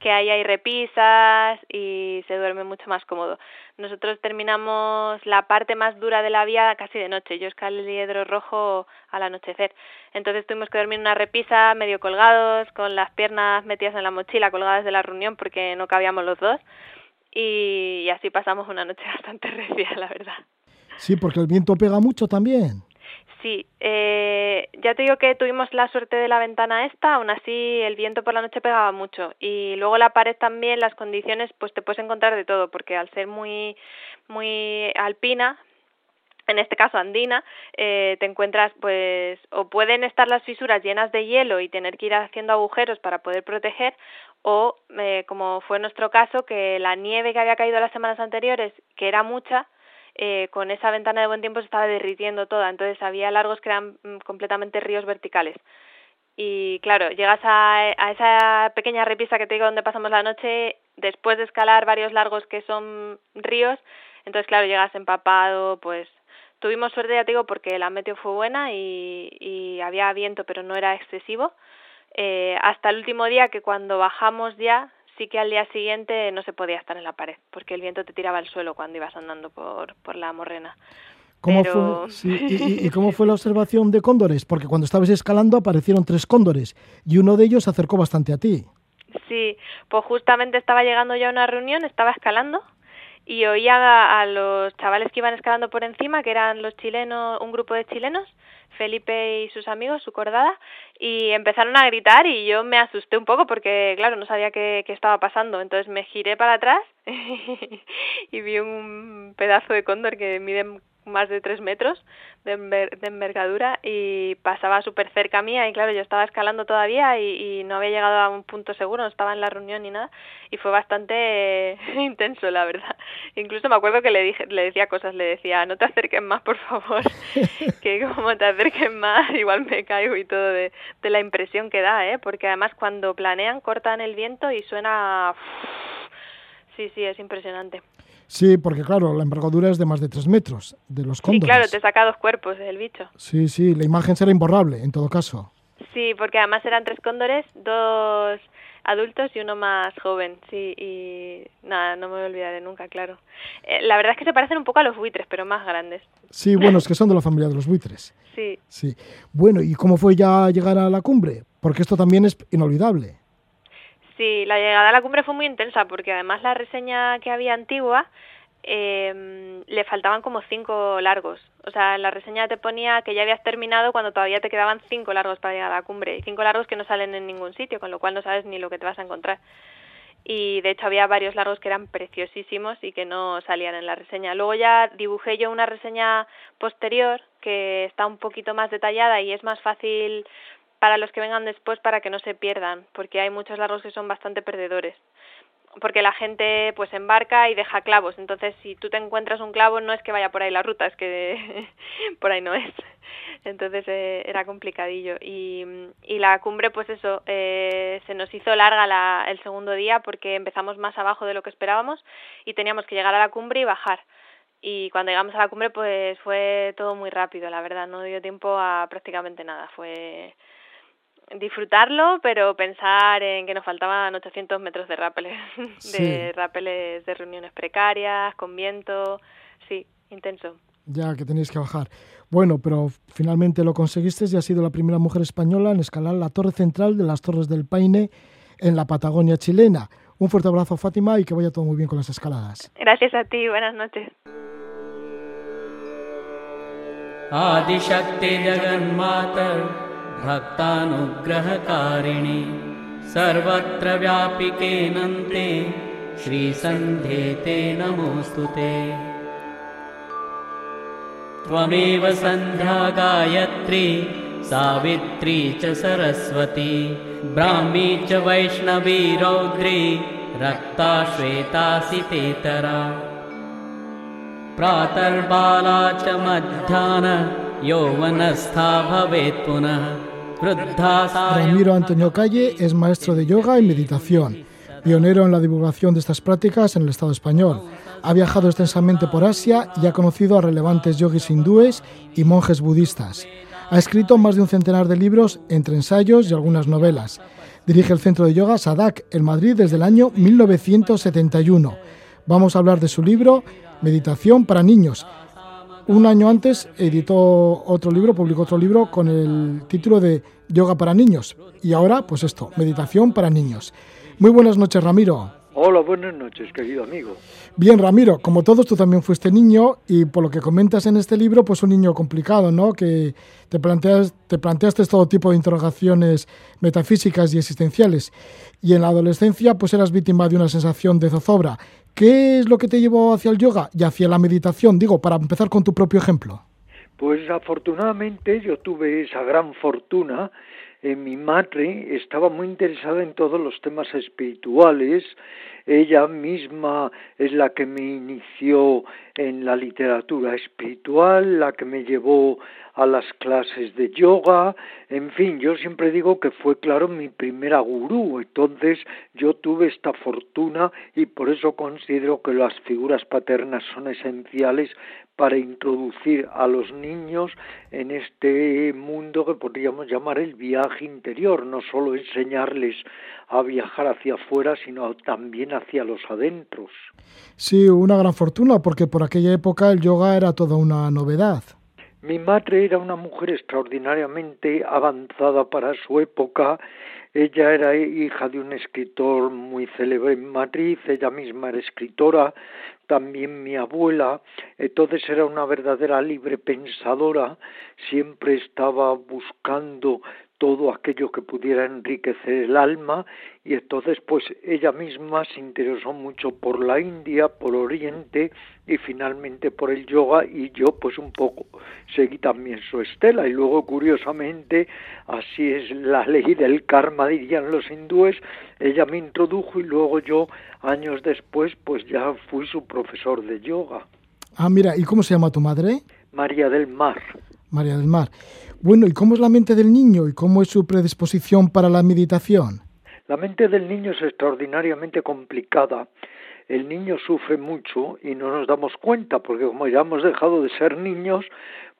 que ahí hay repisas y se duerme mucho más cómodo. Nosotros terminamos la parte más dura de la vía casi de noche. Yo escalé el Hiedro Rojo al anochecer. Entonces tuvimos que dormir en una repisa, medio colgados, con las piernas metidas en la mochila, colgadas de la reunión porque no cabíamos los dos. Y, y así pasamos una noche *laughs* bastante recia, la verdad. Sí, porque el viento pega mucho también. Sí, eh, ya te digo que tuvimos la suerte de la ventana esta, aún así el viento por la noche pegaba mucho y luego la pared también, las condiciones, pues te puedes encontrar de todo, porque al ser muy, muy alpina, en este caso andina, eh, te encuentras pues o pueden estar las fisuras llenas de hielo y tener que ir haciendo agujeros para poder proteger o eh, como fue nuestro caso que la nieve que había caído las semanas anteriores, que era mucha, eh, con esa ventana de buen tiempo se estaba derritiendo toda, entonces había largos que eran mm, completamente ríos verticales. Y claro, llegas a, a esa pequeña repisa que te digo donde pasamos la noche, después de escalar varios largos que son ríos, entonces claro, llegas empapado, pues tuvimos suerte, ya te digo, porque la meteo fue buena y, y había viento, pero no era excesivo. Eh, hasta el último día que cuando bajamos ya sí que al día siguiente no se podía estar en la pared, porque el viento te tiraba al suelo cuando ibas andando por, por la morrena. ¿Cómo Pero- fue, *laughs* sí, y, y- y cómo fue la observación de cóndores? Porque cuando estabas escalando aparecieron tres cóndores y uno de ellos se acercó bastante a ti. Sí, pues justamente estaba llegando ya a una reunión, estaba escalando y oía a, a los chavales que iban escalando por encima, que eran los chilenos, un grupo de chilenos, Felipe y sus amigos, su cordada, y empezaron a gritar y yo me asusté un poco porque, claro, no sabía qué, qué estaba pasando. Entonces me giré para atrás *laughs* y vi un pedazo de cóndor que mide más de tres metros de, enver- de envergadura y pasaba súper cerca mía y claro, yo estaba escalando todavía y, y no había llegado a un punto seguro, no estaba en la reunión ni nada y fue bastante eh, *laughs* intenso, la verdad. Incluso me acuerdo que le dije, le decía cosas, le decía, no te acerques más, por favor, *laughs* que como te acerques más, igual me caigo y todo de, de la impresión que da, ¿eh? Porque además cuando planean cortan el viento y suena... Sí, sí, es impresionante. Sí, porque claro, la envergadura es de más de tres metros de los Sí, cóndores. claro, te saca dos cuerpos el bicho. Sí, sí, la imagen será imborrable en todo caso. Sí, porque además eran tres cóndores, dos adultos y uno más joven, sí, y nada, no me olvidaré nunca, claro. Eh, la verdad es que se parecen un poco a los buitres, pero más grandes. Sí, bueno, es que son de la familia de los buitres. Sí, Sí. Bueno, ¿y cómo fue ya llegar a la cumbre? Porque esto también es inolvidable. Sí, la llegada a la cumbre fue muy intensa, porque además la reseña que había antigua eh, le faltaban como cinco largos. O sea, la reseña te ponía que ya habías terminado cuando todavía te quedaban cinco largos para llegar a la cumbre, y cinco largos que no salen en ningún sitio, con lo cual no sabes ni lo que te vas a encontrar. y de hecho había varios largos que eran preciosísimos y que no salían en la reseña. Luego ya dibujé yo una reseña posterior que está un poquito más detallada y es más fácil para los que vengan después para que no se pierdan, porque hay muchos largos que son bastante perdedores. Porque la gente pues embarca y deja clavos, entonces si tú te encuentras un clavo no es que vaya por ahí la ruta, es que *laughs* por ahí no es. Entonces eh, era complicadillo. Y, y la cumbre pues eso eh, se nos hizo larga la, el segundo día porque empezamos más abajo de lo que esperábamos y teníamos que llegar a la cumbre y bajar. Y cuando llegamos a la cumbre pues fue todo muy rápido la verdad. No dio tiempo a prácticamente nada. Fue disfrutarlo pero pensar en que nos faltaban 800 metros de rápeles *laughs* Sí. de rápeles de reuniones precarias con viento sí intenso. Ya que tenéis que bajar. Bueno, pero finalmente lo conseguiste y has sido la primera mujer española en escalar la torre central de las Torres del Paine en la Patagonia chilena. Un fuerte abrazo, Fátima, y que vaya todo muy bien con las escaladas. Gracias a ti, buenas noches. Adishakti जगन्मातर् भक्तानुग्रहकारिणि सर्वत्र व्यापिकेनन्ते श्रीसन्ध्ये ते नमोऽस्तु ते। त्वमेव सन्ध्या गायत्री सावित्री च सरस्वती ब्राह्मी च वैष्णवी रौद्री रक्ता श्वेतासि तेतरा। प्रातर्बाला च मध्याह्न यौवनस्था भवेत् पुनः Ramiro Antonio Calle es maestro de yoga y meditación, pionero en la divulgación de estas prácticas en el Estado español. Ha viajado extensamente por Asia y ha conocido a relevantes yogis hindúes y monjes budistas. Ha escrito más de un centenar de libros entre ensayos y algunas novelas. Dirige el centro de yoga Sadak en Madrid desde el año 1971. Vamos a hablar de su libro Meditación para niños. Un año antes editó otro libro, publicó otro libro con el título de Yoga para niños. Y ahora, pues esto, Meditación para niños. Muy buenas noches, Ramiro. Hola, buenas noches, querido amigo. Bien, Ramiro, como todos, tú también fuiste niño y por lo que comentas en este libro, pues un niño complicado, ¿no? Que te, planteas, te planteaste todo tipo de interrogaciones metafísicas y existenciales. Y en la adolescencia, pues eras víctima de una sensación de zozobra. ¿Qué es lo que te llevó hacia el yoga y hacia la meditación? Digo, para empezar con tu propio ejemplo. Pues afortunadamente yo tuve esa gran fortuna. Eh, mi madre estaba muy interesada en todos los temas espirituales. Ella misma es la que me inició en la literatura espiritual, la que me llevó a las clases de yoga, en fin, yo siempre digo que fue, claro, mi primera gurú, entonces yo tuve esta fortuna y por eso considero que las figuras paternas son esenciales para introducir a los niños en este mundo que podríamos llamar el viaje interior, no solo enseñarles a viajar hacia afuera, sino también hacia los adentros. Sí, una gran fortuna, porque por aquella época el yoga era toda una novedad. Mi madre era una mujer extraordinariamente avanzada para su época. Ella era hija de un escritor muy célebre en Madrid, ella misma era escritora, también mi abuela, entonces era una verdadera libre pensadora, siempre estaba buscando todo aquello que pudiera enriquecer el alma y entonces pues ella misma se interesó mucho por la India, por Oriente y finalmente por el yoga y yo pues un poco seguí también su estela. Y luego curiosamente así es la ley del karma dirían los hindúes ella me introdujo y luego yo años después pues ya fui su profesor de yoga. Ah, mira, ¿y cómo se llama tu madre? María del Mar María del Mar. Bueno, ¿y cómo es la mente del niño y cómo es su predisposición para la meditación? La mente del niño es extraordinariamente complicada. El niño sufre mucho y no nos damos cuenta, porque como ya hemos dejado de ser niños,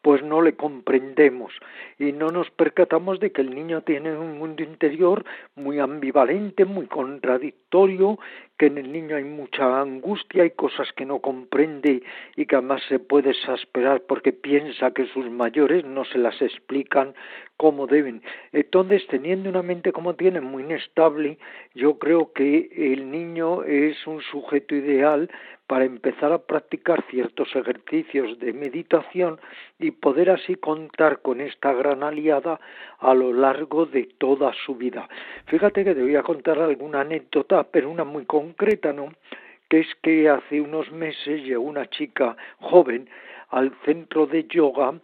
pues no le comprendemos y no nos percatamos de que el niño tiene un mundo interior muy ambivalente, muy contradictorio, que en el niño hay mucha angustia y cosas que no comprende y que además se puede exasperar porque piensa que sus mayores no se las explican como deben. Entonces, teniendo una mente como tiene muy inestable, yo creo que el niño es un sujeto ideal para empezar a practicar ciertos ejercicios de meditación y poder así contar con esta gran aliada a lo largo de toda su vida. Fíjate que te voy a contar alguna anécdota, pero una muy concreta, ¿no? Que es que hace unos meses llegó una chica joven al centro de yoga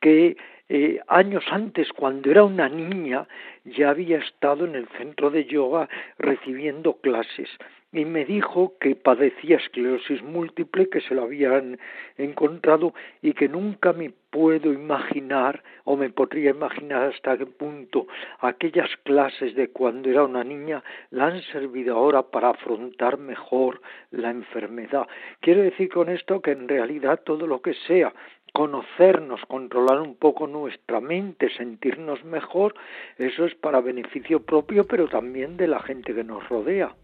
que eh, años antes, cuando era una niña, ya había estado en el centro de yoga recibiendo clases y me dijo que padecía esclerosis múltiple, que se lo habían encontrado y que nunca me puedo imaginar o me podría imaginar hasta qué punto aquellas clases de cuando era una niña la han servido ahora para afrontar mejor la enfermedad. Quiero decir con esto que en realidad todo lo que sea conocernos, controlar un poco nuestra mente, sentirnos mejor, eso es para beneficio propio, pero también de la gente que nos rodea.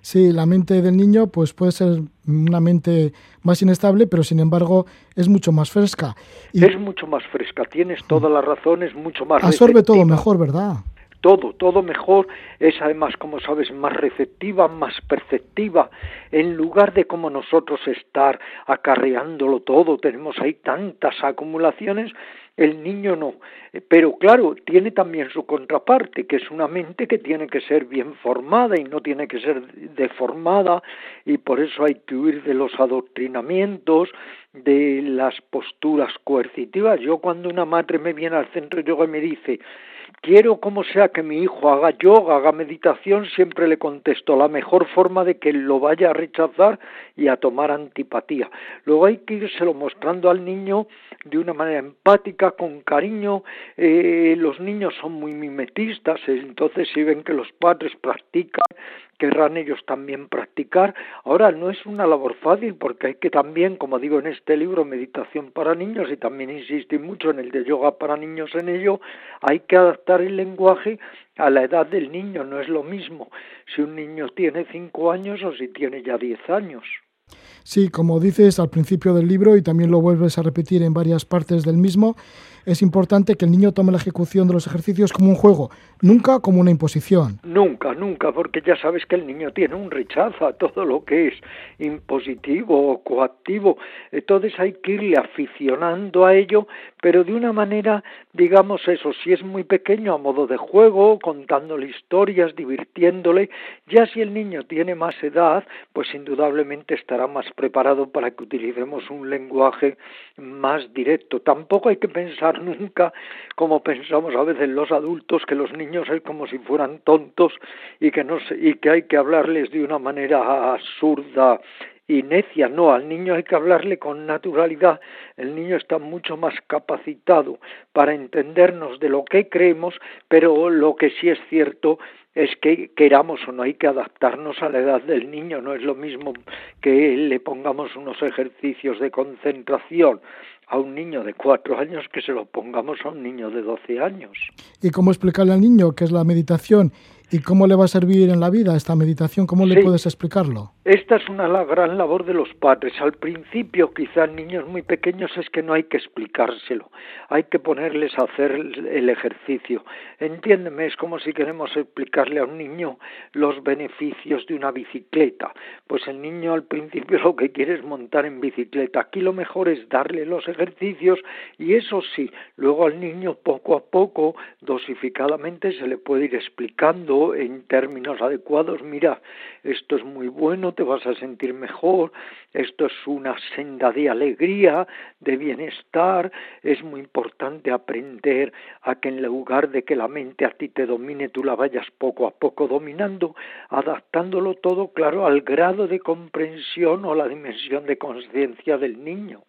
Sí, la mente del niño pues puede ser una mente más inestable, pero sin embargo es mucho más fresca. Y es mucho más fresca, tienes todas las razones, mucho más Absorbe todo mejor, ¿verdad? Todo, todo mejor, es además, como sabes, más receptiva, más perceptiva, en lugar de como nosotros estar acarreándolo todo, tenemos ahí tantas acumulaciones, el niño no. Pero claro, tiene también su contraparte, que es una mente que tiene que ser bien formada y no tiene que ser deformada, y por eso hay que huir de los adoctrinamientos, de las posturas coercitivas. Yo cuando una madre me viene al centro de yoga me dice, quiero como sea que mi hijo haga yoga, haga meditación, siempre le contesto la mejor forma de que lo vaya a rechazar y a tomar antipatía. Luego hay que írselo mostrando al niño de una manera empática, con cariño. Eh, los niños son muy mimetistas, entonces si ven que los padres practican querrán ellos también practicar. Ahora no es una labor fácil porque hay que también, como digo en este libro, Meditación para Niños, y también insistí mucho en el de Yoga para Niños en ello, hay que adaptar el lenguaje a la edad del niño. No es lo mismo si un niño tiene cinco años o si tiene ya diez años. Sí, como dices al principio del libro y también lo vuelves a repetir en varias partes del mismo, es importante que el niño tome la ejecución de los ejercicios como un juego, nunca como una imposición. Nunca, nunca, porque ya sabes que el niño tiene un rechazo a todo lo que es impositivo o coactivo. Entonces hay que irle aficionando a ello, pero de una manera, digamos eso, si es muy pequeño a modo de juego, contándole historias, divirtiéndole, ya si el niño tiene más edad, pues indudablemente estará más preparado para que utilicemos un lenguaje más directo. Tampoco hay que pensar *laughs* nunca como pensamos a veces los adultos que los niños es como si fueran tontos y que no y que hay que hablarles de una manera absurda y necia, no, al niño hay que hablarle con naturalidad, el niño está mucho más capacitado para entendernos de lo que creemos, pero lo que sí es cierto es que queramos o no hay que adaptarnos a la edad del niño, no es lo mismo que le pongamos unos ejercicios de concentración a un niño de cuatro años que se lo pongamos a un niño de doce años. ¿Y cómo explicarle al niño qué es la meditación ¿Y cómo le va a servir en la vida esta meditación? ¿Cómo le puedes explicarlo? Esta es una gran labor de los padres. Al principio, quizá niños muy pequeños, es que no hay que explicárselo. Hay que ponerles a hacer el ejercicio. Entiéndeme, es como si queremos explicarle a un niño los beneficios de una bicicleta. Pues el niño al principio *laughs* lo que quiere es montar en bicicleta. Aquí lo mejor es darle los ejercicios y eso sí, luego al niño poco a poco, dosificadamente, se le puede ir explicando en términos adecuados, mira, esto es muy bueno, te vas a sentir mejor, esto es una senda de alegría, de bienestar, es muy importante aprender a que en lugar de que la mente a ti te domine, tú la vayas poco a poco dominando, adaptándolo todo, claro, al grado de comprensión o la dimensión de conciencia del niño.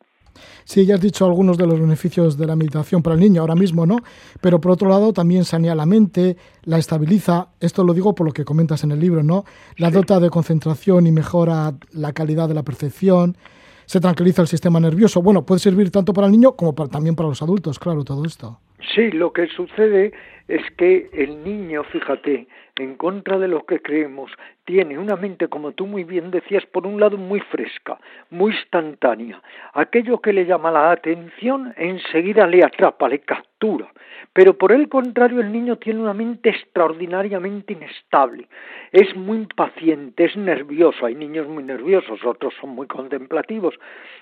Sí, ya has dicho algunos de los beneficios de la meditación para el niño ahora mismo, ¿no? Pero por otro lado también sanea la mente, la estabiliza, esto lo digo por lo que comentas en el libro, ¿no? La dota de concentración y mejora la calidad de la percepción, se tranquiliza el sistema nervioso. Bueno, puede servir tanto para el niño como también para los adultos, claro, todo esto. Sí, lo que sucede es que el niño, fíjate, en contra de lo que creemos, tiene una mente, como tú muy bien decías, por un lado muy fresca, muy instantánea. Aquello que le llama la atención enseguida le atrapa, le captura. Pero por el contrario, el niño tiene una mente extraordinariamente inestable. Es muy impaciente, es nervioso. Hay niños muy nerviosos, otros son muy contemplativos.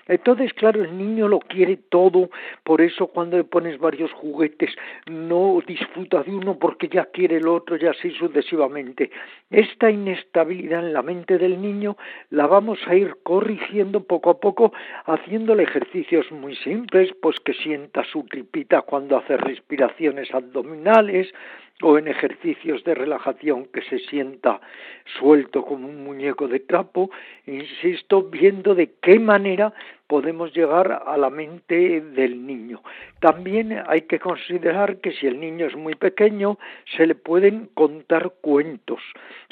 Entonces, claro, el niño lo quiere todo. Por eso cuando le pones varios juguetes, no disfruta de uno porque ya quiere el otro y así sucesivamente. Esta inestabilidad en la mente del niño la vamos a ir corrigiendo poco a poco haciéndole ejercicios muy simples, pues que sienta su tripita cuando hace respiraciones abdominales, o en ejercicios de relajación que se sienta suelto como un muñeco de trapo, insisto, viendo de qué manera podemos llegar a la mente del niño. También hay que considerar que si el niño es muy pequeño, se le pueden contar cuentos,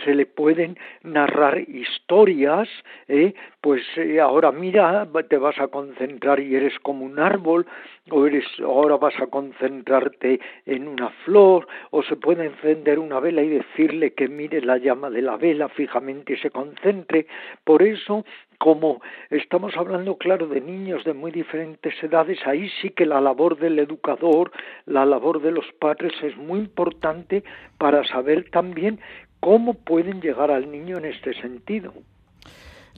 se le pueden narrar historias, ¿eh? pues eh, ahora mira, te vas a concentrar y eres como un árbol, o eres ahora vas a concentrarte en una flor o se puede encender una vela y decirle que mire la llama de la vela fijamente y se concentre por eso como estamos hablando, claro, de niños de muy diferentes edades, ahí sí que la labor del educador, la labor de los padres es muy importante para saber también cómo pueden llegar al niño en este sentido.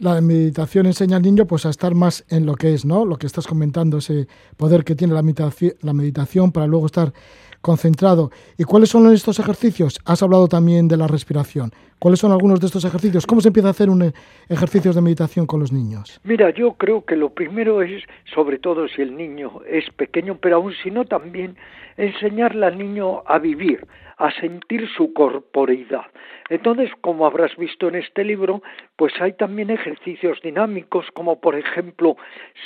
La meditación enseña al niño pues a estar más en lo que es, ¿no? Lo que estás comentando, ese poder que tiene la meditación, la meditación para luego estar concentrado. ¿Y cuáles son estos ejercicios? Has hablado también de la respiración. ¿Cuáles son algunos de estos ejercicios? ¿Cómo se empieza a hacer un eh, ejercicios de meditación con los niños? Mira, yo creo que lo primero es, sobre todo si el niño es pequeño, pero aún si no también, enseñarle al niño a vivir, a sentir su corporeidad. Entonces, como habrás visto en este libro, pues hay también ejercicios dinámicos, como por ejemplo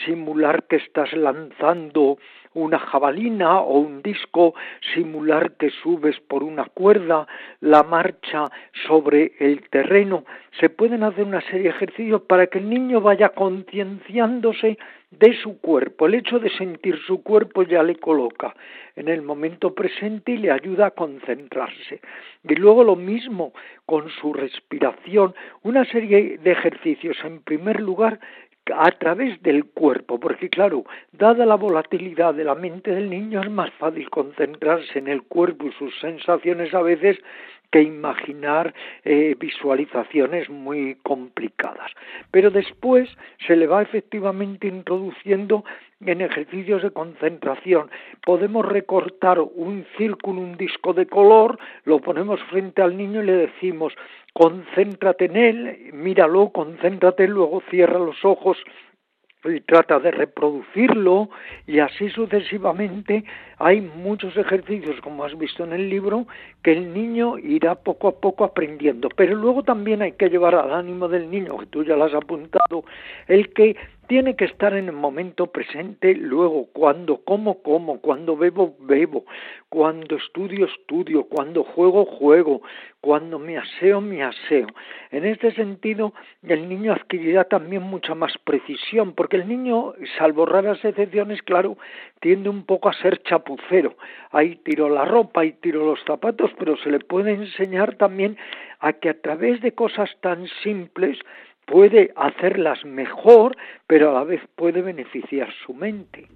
simular que estás lanzando una jabalina o un disco, simular que subes por una cuerda, la marcha sobre el terreno. Se pueden hacer una serie de ejercicios para que el niño vaya concienciándose de su cuerpo. El hecho de sentir su cuerpo ya le coloca en el momento presente y le ayuda a concentrarse. Y luego lo mismo con su respiración, una serie de ejercicios. En primer lugar, a través del cuerpo, porque claro, dada la volatilidad de la mente del niño es más fácil concentrarse en el cuerpo y sus sensaciones a veces que imaginar eh, visualizaciones muy complicadas. Pero después se le va efectivamente introduciendo en ejercicios de concentración. Podemos recortar un círculo, un disco de color, lo ponemos frente al niño y le decimos, concéntrate en él, míralo, concéntrate, luego cierra los ojos y trata de reproducirlo y así sucesivamente. Hay muchos ejercicios como has visto en el libro que el niño irá poco a poco aprendiendo. Pero luego también hay que llevar al ánimo del niño que tú ya lo has apuntado el que tiene que estar en el momento presente luego, cuando como, como, cuando bebo, bebo, cuando estudio, estudio, cuando juego, juego, cuando me aseo, me aseo. En este sentido, el niño adquirirá también mucha más precisión, porque el niño, salvo raras excepciones, claro, tiende un poco a ser chapucero. Ahí tiro la ropa, ahí tiro los zapatos, pero se le puede enseñar también a que a través de cosas tan simples, puede hacerlas mejor, pero a la vez puede beneficiar su mente.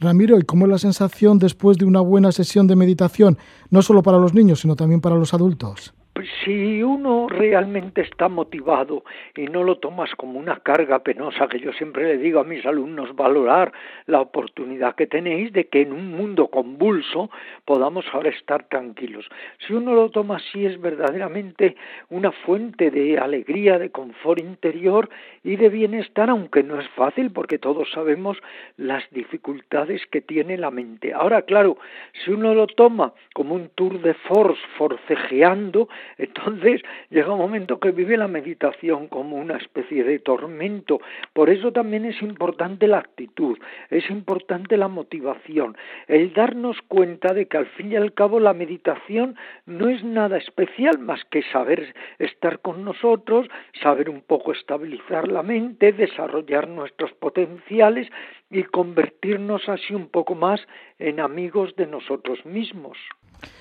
Ramiro, ¿y cómo es la sensación después de una buena sesión de meditación, no solo para los niños, sino también para los adultos? Si uno realmente está motivado y no lo tomas como una carga penosa, que yo siempre le digo a mis alumnos, valorar la oportunidad que tenéis de que en un mundo convulso podamos ahora estar tranquilos. Si uno lo toma así es verdaderamente una fuente de alegría, de confort interior y de bienestar, aunque no es fácil porque todos sabemos las dificultades que tiene la mente. Ahora, claro, si uno lo toma como un tour de force forcejeando, entonces llega un momento que vive la meditación como una especie de tormento. Por eso también es importante la actitud, es importante la motivación, el darnos cuenta de que al fin y al cabo la meditación no es nada especial más que saber estar con nosotros, saber un poco estabilizar la mente, desarrollar nuestros potenciales y convertirnos así un poco más en amigos de nosotros mismos.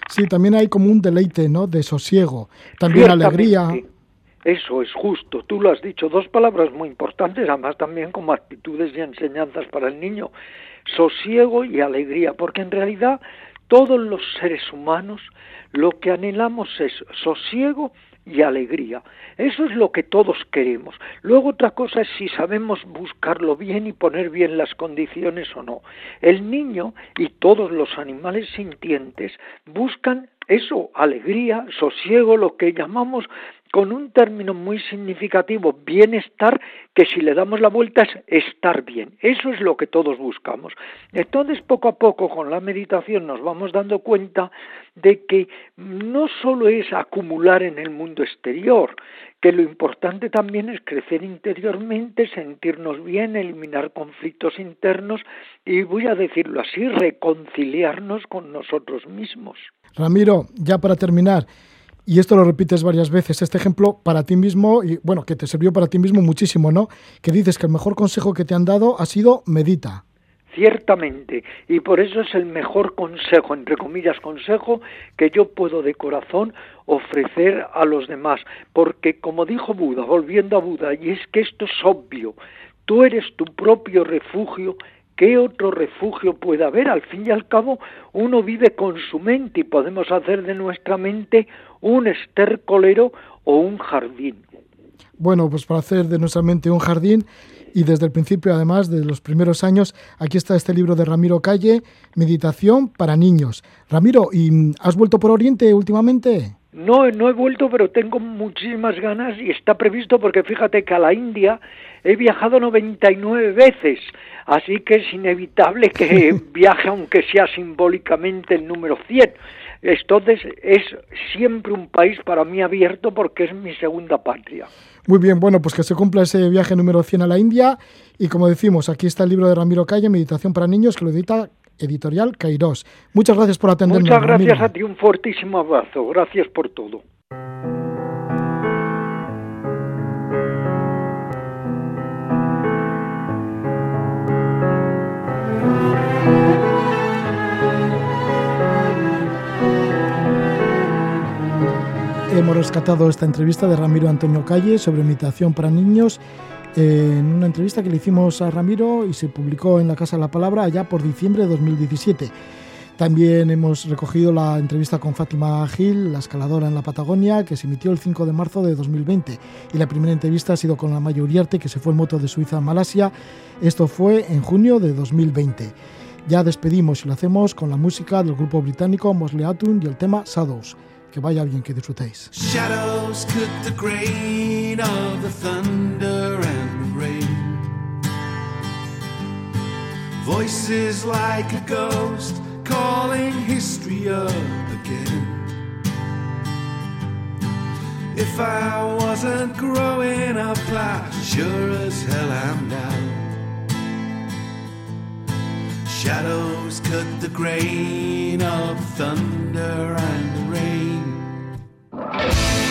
Sí, también hay como un deleite, ¿no? De sosiego, también alegría. Eso es justo, tú lo has dicho, dos palabras muy importantes, además también como actitudes y enseñanzas para el niño, sosiego y alegría, porque en realidad todos los seres humanos lo que anhelamos es sosiego y alegría. Eso es lo que todos queremos. Luego otra cosa es si sabemos buscarlo bien y poner bien las condiciones o no. El niño y todos los animales sintientes buscan eso, alegría, sosiego, lo que llamamos con un término muy significativo, bienestar, que si le damos la vuelta es estar bien. Eso es lo que todos buscamos. Entonces, poco a poco, con la meditación nos vamos dando cuenta de que no solo es acumular en el mundo exterior, que lo importante también es crecer interiormente, sentirnos bien, eliminar conflictos internos y, voy a decirlo así, reconciliarnos con nosotros mismos. Ramiro, ya para terminar, y esto lo repites varias veces, este ejemplo para ti mismo, y bueno, que te sirvió para ti mismo muchísimo, ¿no? Que dices que el mejor consejo que te han dado ha sido medita. ciertamente, y por eso es el mejor consejo, entre comillas, consejo que yo puedo de corazón ofrecer a los demás, porque como dijo Buda, volviendo a Buda, y es que esto es obvio, tú eres tu propio refugio, ¿qué otro refugio puede haber? Al fin y al cabo, uno vive con su mente y podemos hacer de nuestra mente un estercolero o un jardín. Bueno, pues para hacer de nuestra mente un jardín y desde el principio, además, de los primeros años, aquí está este libro de Ramiro Calle, Meditación para niños. Ramiro, ¿y has vuelto por Oriente últimamente? No, no he vuelto, pero tengo muchísimas ganas y está previsto porque fíjate que a la India he viajado 99 veces, así que es inevitable que *laughs* viaje aunque sea simbólicamente el número 100. Entonces es siempre un país para mí abierto porque es mi segunda patria. Muy bien, bueno, pues que se cumpla ese viaje número 100 a la India. Y como decimos, aquí está el libro de Ramiro Calle, Meditación para Niños, que lo edita Editorial Cairós. Muchas gracias por atendernos. Muchas gracias Ramiro. a ti, un fortísimo abrazo. Gracias por todo. Hemos rescatado esta entrevista de Ramiro Antonio Calle sobre meditación para niños en una entrevista que le hicimos a Ramiro y se publicó en la Casa de la Palabra allá por diciembre de 2017. También hemos recogido la entrevista con Fátima Gil, la escaladora en la Patagonia, que se emitió el 5 de marzo de 2020. Y la primera entrevista ha sido con la Maya Uriarte, que se fue en moto de Suiza a Malasia. Esto fue en junio de 2020. Ya despedimos y lo hacemos con la música del grupo británico Mosley Atun y el tema Shadows. Que vaya bien, que disfrutéis. Shadows cut the grain of the thunder and the rain. Voices like a ghost calling history up again. If I wasn't growing up, I sure as hell am now. Shadows cut the grain of thunder and the rain. Bye.